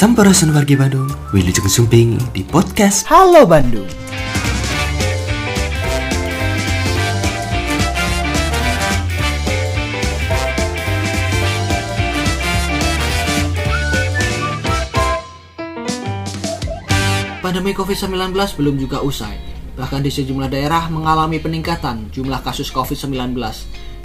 Sampurasun wargi Bandung, Wilujeng Sumping di podcast Halo Bandung. Pandemi COVID-19 belum juga usai. Bahkan di sejumlah daerah mengalami peningkatan jumlah kasus COVID-19.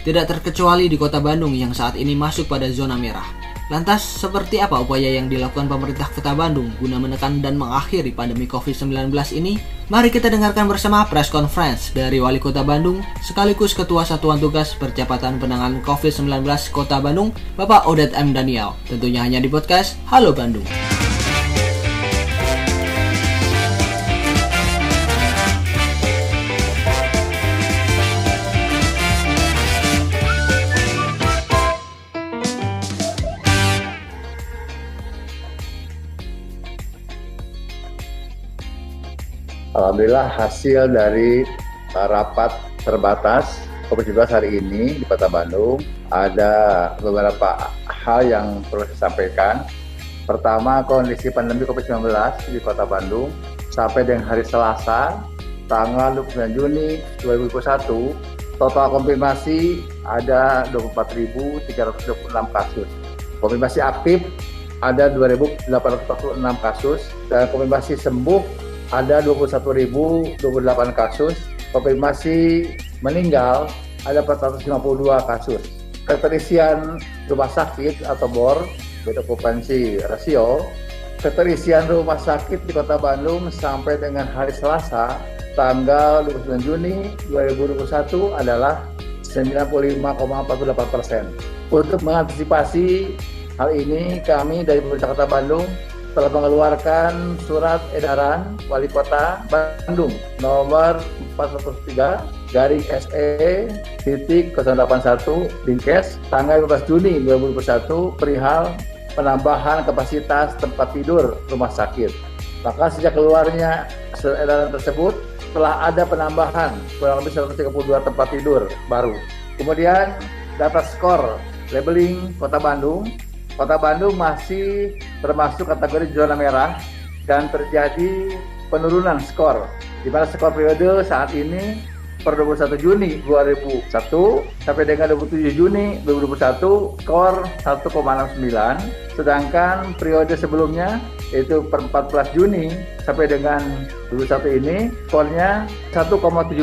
Tidak terkecuali di kota Bandung yang saat ini masuk pada zona merah. Lantas, seperti apa upaya yang dilakukan pemerintah kota Bandung guna menekan dan mengakhiri pandemi COVID-19 ini? Mari kita dengarkan bersama press conference dari Wali Kota Bandung sekaligus Ketua Satuan Tugas Percepatan Penanganan COVID-19 Kota Bandung, Bapak Odet M. Daniel. Tentunya hanya di podcast Halo Bandung. Alhamdulillah hasil dari uh, rapat terbatas COVID-19 hari ini di Kota Bandung ada beberapa hal yang perlu saya sampaikan. Pertama, kondisi pandemi COVID-19 di Kota Bandung sampai dengan hari Selasa tanggal 29 Juni 2021 total konfirmasi ada 24.326 kasus. Konfirmasi aktif ada 2.846 kasus dan konfirmasi sembuh ada 21.028 kasus, konfirmasi meninggal ada 452 kasus. Keterisian rumah sakit atau BOR, bed occupancy rasio, keterisian rumah sakit di Kota Bandung sampai dengan hari Selasa tanggal 29 Juni 2021 adalah 95,48 persen. Untuk mengantisipasi hal ini, kami dari pemerintah Kota Bandung telah mengeluarkan surat edaran Wali Kota Bandung nomor 403 garing SE titik 081 Dinkes tanggal 15 Juni 2021 perihal penambahan kapasitas tempat tidur rumah sakit. Maka sejak keluarnya surat edaran tersebut telah ada penambahan kurang lebih 132 tempat tidur baru. Kemudian data skor labeling Kota Bandung Kota Bandung masih termasuk kategori zona merah dan terjadi penurunan skor di mana skor periode saat ini per 21 Juni 2001 sampai dengan 27 Juni 2021 skor 1,69 sedangkan periode sebelumnya yaitu per 14 Juni sampai dengan 21 ini skornya 1,72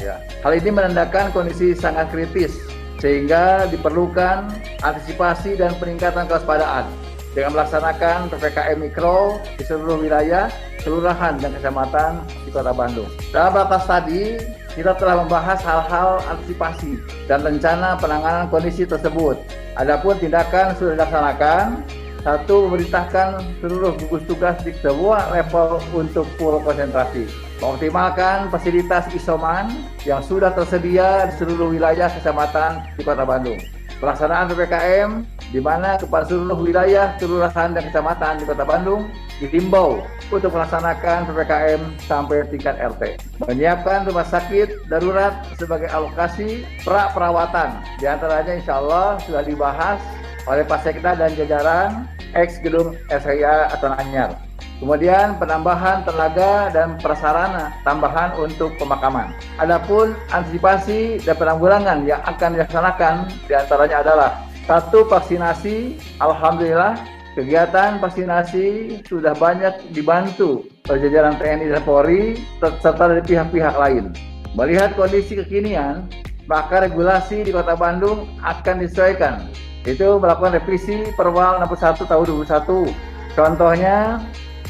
ya. Hal ini menandakan kondisi sangat kritis sehingga diperlukan antisipasi dan peningkatan kewaspadaan dengan melaksanakan PPKM Mikro di seluruh wilayah, kelurahan dan kecamatan di Kota Bandung. Dalam ratas tadi, kita telah membahas hal-hal antisipasi dan rencana penanganan kondisi tersebut. Adapun tindakan sudah dilaksanakan, satu, memerintahkan seluruh gugus tugas di semua level untuk full konsentrasi. Mengoptimalkan fasilitas isoman yang sudah tersedia di seluruh wilayah kecamatan di Kota Bandung. Pelaksanaan PPKM di mana kepada seluruh wilayah, kelurahan dan kecamatan di Kota Bandung dihimbau untuk melaksanakan PPKM sampai tingkat RT. Menyiapkan rumah sakit darurat sebagai alokasi pra perawatan. Di antaranya insya Allah sudah dibahas oleh Pak dan jajaran ex gedung SHIA atau Anyar. Kemudian penambahan tenaga dan prasarana tambahan untuk pemakaman. Adapun antisipasi dan penanggulangan yang akan dilaksanakan di antaranya adalah satu vaksinasi, alhamdulillah kegiatan vaksinasi sudah banyak dibantu oleh jajaran TNI dan Polri serta dari pihak-pihak lain. Melihat kondisi kekinian, maka regulasi di Kota Bandung akan disesuaikan itu melakukan revisi Perwal 61 tahun 2021. Contohnya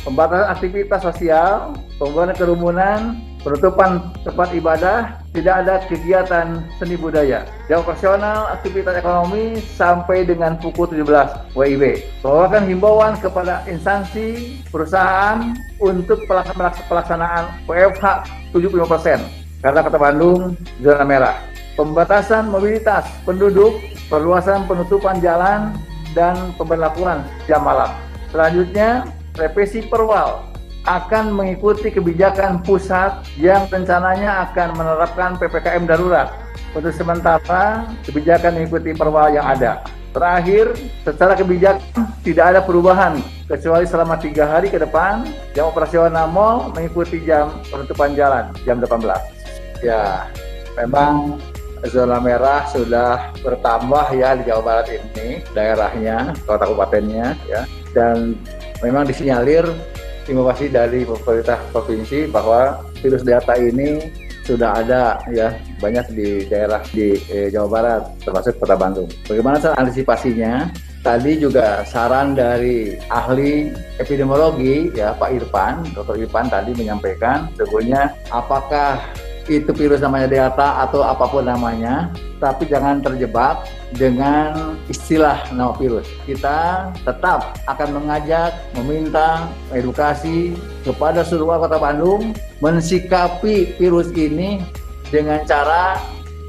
pembatasan aktivitas sosial, pembuatan kerumunan, penutupan tempat ibadah, tidak ada kegiatan seni budaya. Jam operasional aktivitas ekonomi sampai dengan pukul 17 WIB. Mengeluarkan himbauan kepada instansi perusahaan untuk pelaksanaan WFH 75% karena kota Bandung zona merah. Pembatasan mobilitas penduduk perluasan penutupan jalan, dan pemberlakuan jam malam. Selanjutnya, revisi perwal akan mengikuti kebijakan pusat yang rencananya akan menerapkan PPKM darurat. Untuk sementara, kebijakan mengikuti perwal yang ada. Terakhir, secara kebijakan tidak ada perubahan kecuali selama tiga hari ke depan jam operasional mall mengikuti jam penutupan jalan jam 18. Ya, memang zona merah sudah bertambah ya di Jawa Barat ini daerahnya, kota kabupatennya ya dan memang disinyalir inovasi dari pemerintah provinsi bahwa virus delta ini sudah ada ya banyak di daerah di eh, Jawa Barat termasuk Kota Bandung. Bagaimana cara antisipasinya? Tadi juga saran dari ahli epidemiologi ya Pak Irfan, Dr. Irfan tadi menyampaikan sebetulnya apakah itu virus namanya delta atau apa pun namanya, tapi jangan terjebak dengan istilah nama virus. Kita tetap akan mengajak, meminta edukasi kepada seluruh kota Bandung mensikapi virus ini dengan cara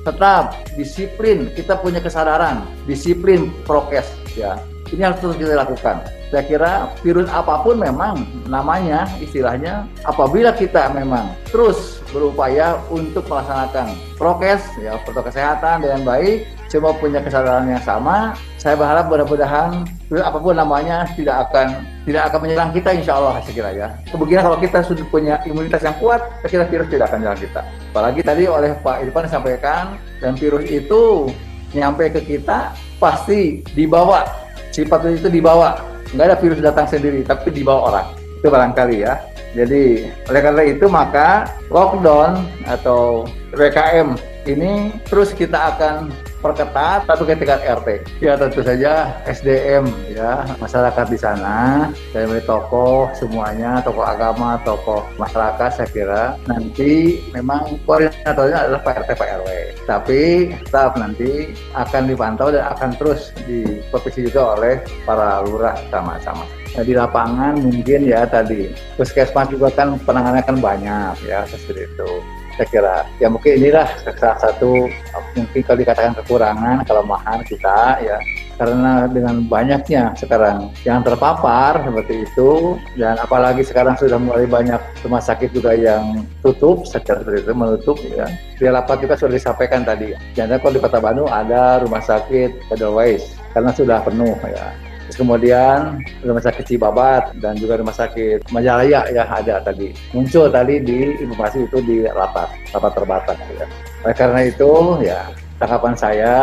tetap disiplin. Kita punya kesadaran, disiplin prokes ya. Ini harus terus kita lakukan. Saya kira virus apa pun memang namanya istilahnya apabila kita memang terus berupaya untuk melaksanakan prokes ya protokol kesehatan dengan baik semua punya kesadaran yang sama. Saya berharap mudah-mudahan apa pun namanya tidak akan tidak akan menyerang kita insya Allah saya kira ya. Kemungkinan kalau kita sudah punya imunitas yang kuat, saya kira virus tidak akan menyerang kita. Apalagi tadi oleh Pak Irfan disampaikan dan virus itu nyampe ke kita pasti dibawa sifat itu dibawa. Nggak ada virus datang sendiri tapi dibawa orang. Itu barangkali ya. Jadi oleh karena itu maka lockdown atau PKM ini terus kita akan perketat tapi ke RT. Ya tentu saja SDM ya masyarakat di sana dari tokoh semuanya tokoh agama tokoh masyarakat saya kira nanti memang koordinatornya adalah Pak RT Pak RW tapi tetap nanti akan dipantau dan akan terus diprovinsi juga oleh para lurah sama-sama. Nah, di lapangan mungkin ya tadi puskesmas juga kan penanganannya kan banyak ya seperti itu saya kira ya mungkin inilah salah satu mungkin kalau dikatakan kekurangan kelemahan kita ya. Karena dengan banyaknya sekarang yang terpapar seperti itu dan apalagi sekarang sudah mulai banyak rumah sakit juga yang tutup secara seperti itu menutup ya. Di lapak kita sudah disampaikan tadi jangan kalau di kota Bandung ada rumah sakit Edelweiss karena sudah penuh ya. Terus kemudian rumah sakit Cibabat dan juga rumah sakit Majalaya ya ada tadi muncul tadi di informasi itu di rapat rapat terbatas ya. Oleh karena itu ya tanggapan saya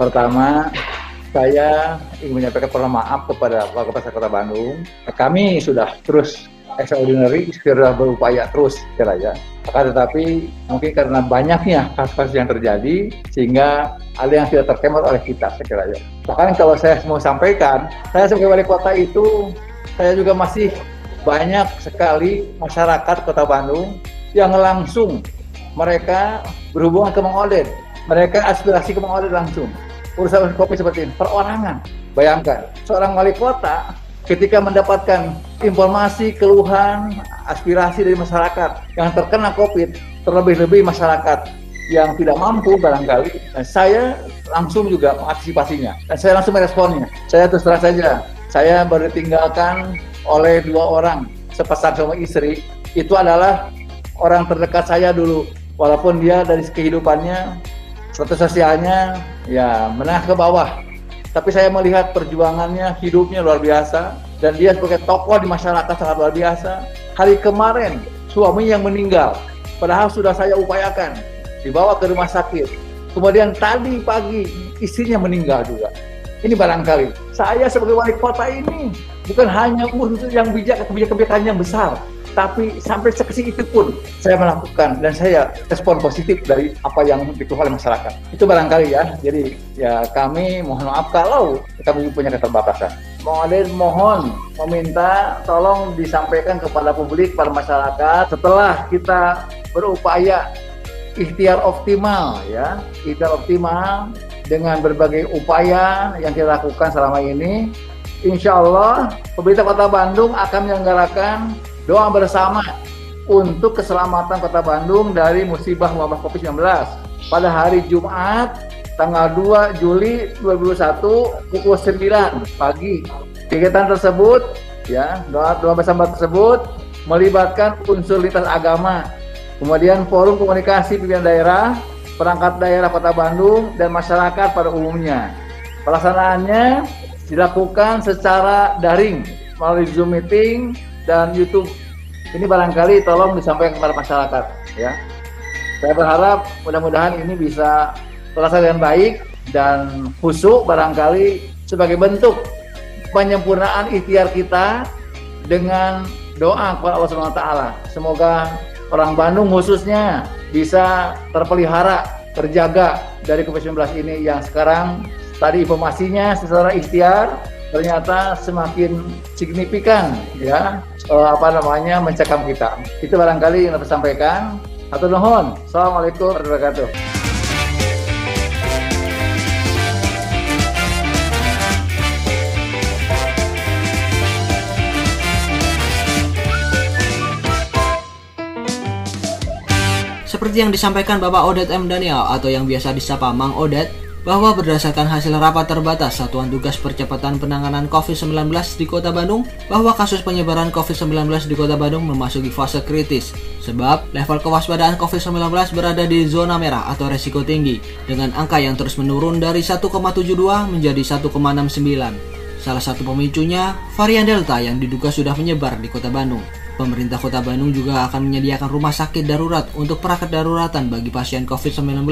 pertama saya ingin menyampaikan permohonan maaf kepada Wakil Kota Bandung. Kami sudah terus extraordinary segera berupaya terus kira ya. Akan tetapi mungkin karena banyaknya kasus-kasus yang terjadi sehingga ada yang tidak terkemat oleh kita saya kira ya. Bahkan kalau saya mau sampaikan, saya sebagai wali kota itu saya juga masih banyak sekali masyarakat kota Bandung yang langsung mereka berhubungan ke Mang Mereka aspirasi ke Mang langsung. Urusan kopi seperti ini, perorangan. Bayangkan, seorang wali kota ketika mendapatkan informasi, keluhan, aspirasi dari masyarakat yang terkena COVID, terlebih-lebih masyarakat yang tidak mampu barangkali, dan saya langsung juga mengantisipasinya dan saya langsung meresponnya. Saya terus terang saja, saya baru ditinggalkan oleh dua orang sepasang sama istri itu adalah orang terdekat saya dulu walaupun dia dari kehidupannya status sosialnya ya menengah ke bawah tapi saya melihat perjuangannya, hidupnya luar biasa, dan dia sebagai tokoh di masyarakat sangat luar biasa. Hari kemarin, suami yang meninggal, padahal sudah saya upayakan, dibawa ke rumah sakit. Kemudian tadi pagi, istrinya meninggal juga. Ini barangkali, saya sebagai wali kota ini bukan hanya untuk yang bijak, kebijakan-kebijakan yang besar, tapi sampai sekecil itu pun saya melakukan dan saya respon positif dari apa yang dikeluh oleh masyarakat. Itu barangkali ya. Jadi ya kami mohon maaf kalau kami punya keterbatasan. Mohon mohon meminta tolong disampaikan kepada publik, pada masyarakat setelah kita berupaya ikhtiar optimal ya, ikhtiar optimal dengan berbagai upaya yang kita lakukan selama ini Insya Allah pemerintah kota Bandung akan menyelenggarakan doa bersama untuk keselamatan Kota Bandung dari musibah wabah COVID-19 pada hari Jumat tanggal 2 Juli 2021 pukul 9 pagi. Kegiatan tersebut ya, doa doa bersama tersebut melibatkan unsur lintas agama, kemudian forum komunikasi pimpinan daerah, perangkat daerah Kota Bandung dan masyarakat pada umumnya. Pelaksanaannya dilakukan secara daring melalui Zoom meeting dan YouTube. Ini barangkali tolong disampaikan kepada masyarakat ya. Saya berharap mudah-mudahan ini bisa terlaksana dengan baik dan khusyuk barangkali sebagai bentuk penyempurnaan ikhtiar kita dengan doa kepada Allah Subhanahu wa taala. Semoga orang Bandung khususnya bisa terpelihara, terjaga dari COVID-19 ini yang sekarang tadi informasinya secara ikhtiar ternyata semakin signifikan ya eh, apa namanya mencekam kita. Itu barangkali yang dapat sampaikan. Atau nuhun. Assalamualaikum warahmatullahi wabarakatuh. Seperti yang disampaikan Bapak Odet M. Daniel atau yang biasa disapa Mang Odet, bahwa berdasarkan hasil rapat terbatas Satuan Tugas Percepatan Penanganan COVID-19 di Kota Bandung, bahwa kasus penyebaran COVID-19 di Kota Bandung memasuki fase kritis, sebab level kewaspadaan COVID-19 berada di zona merah atau resiko tinggi, dengan angka yang terus menurun dari 1,72 menjadi 1,69. Salah satu pemicunya, varian Delta yang diduga sudah menyebar di Kota Bandung. Pemerintah Kota Bandung juga akan menyediakan rumah sakit darurat untuk perangkat daruratan bagi pasien COVID-19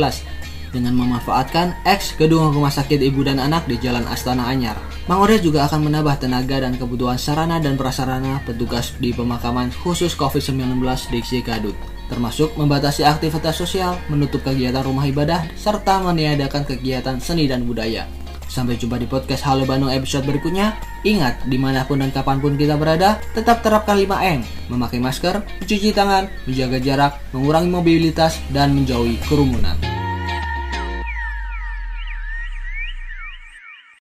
dengan memanfaatkan X gedung rumah sakit ibu dan anak di Jalan Astana Anyar. Mang Ore juga akan menambah tenaga dan kebutuhan sarana dan prasarana petugas di pemakaman khusus COVID-19 di Cikadut termasuk membatasi aktivitas sosial, menutup kegiatan rumah ibadah, serta meniadakan kegiatan seni dan budaya. Sampai jumpa di podcast Halo Bandung episode berikutnya. Ingat, di mana pun dan kapan pun kita berada, tetap terapkan 5M. Memakai masker, mencuci tangan, menjaga jarak, mengurangi mobilitas, dan menjauhi kerumunan.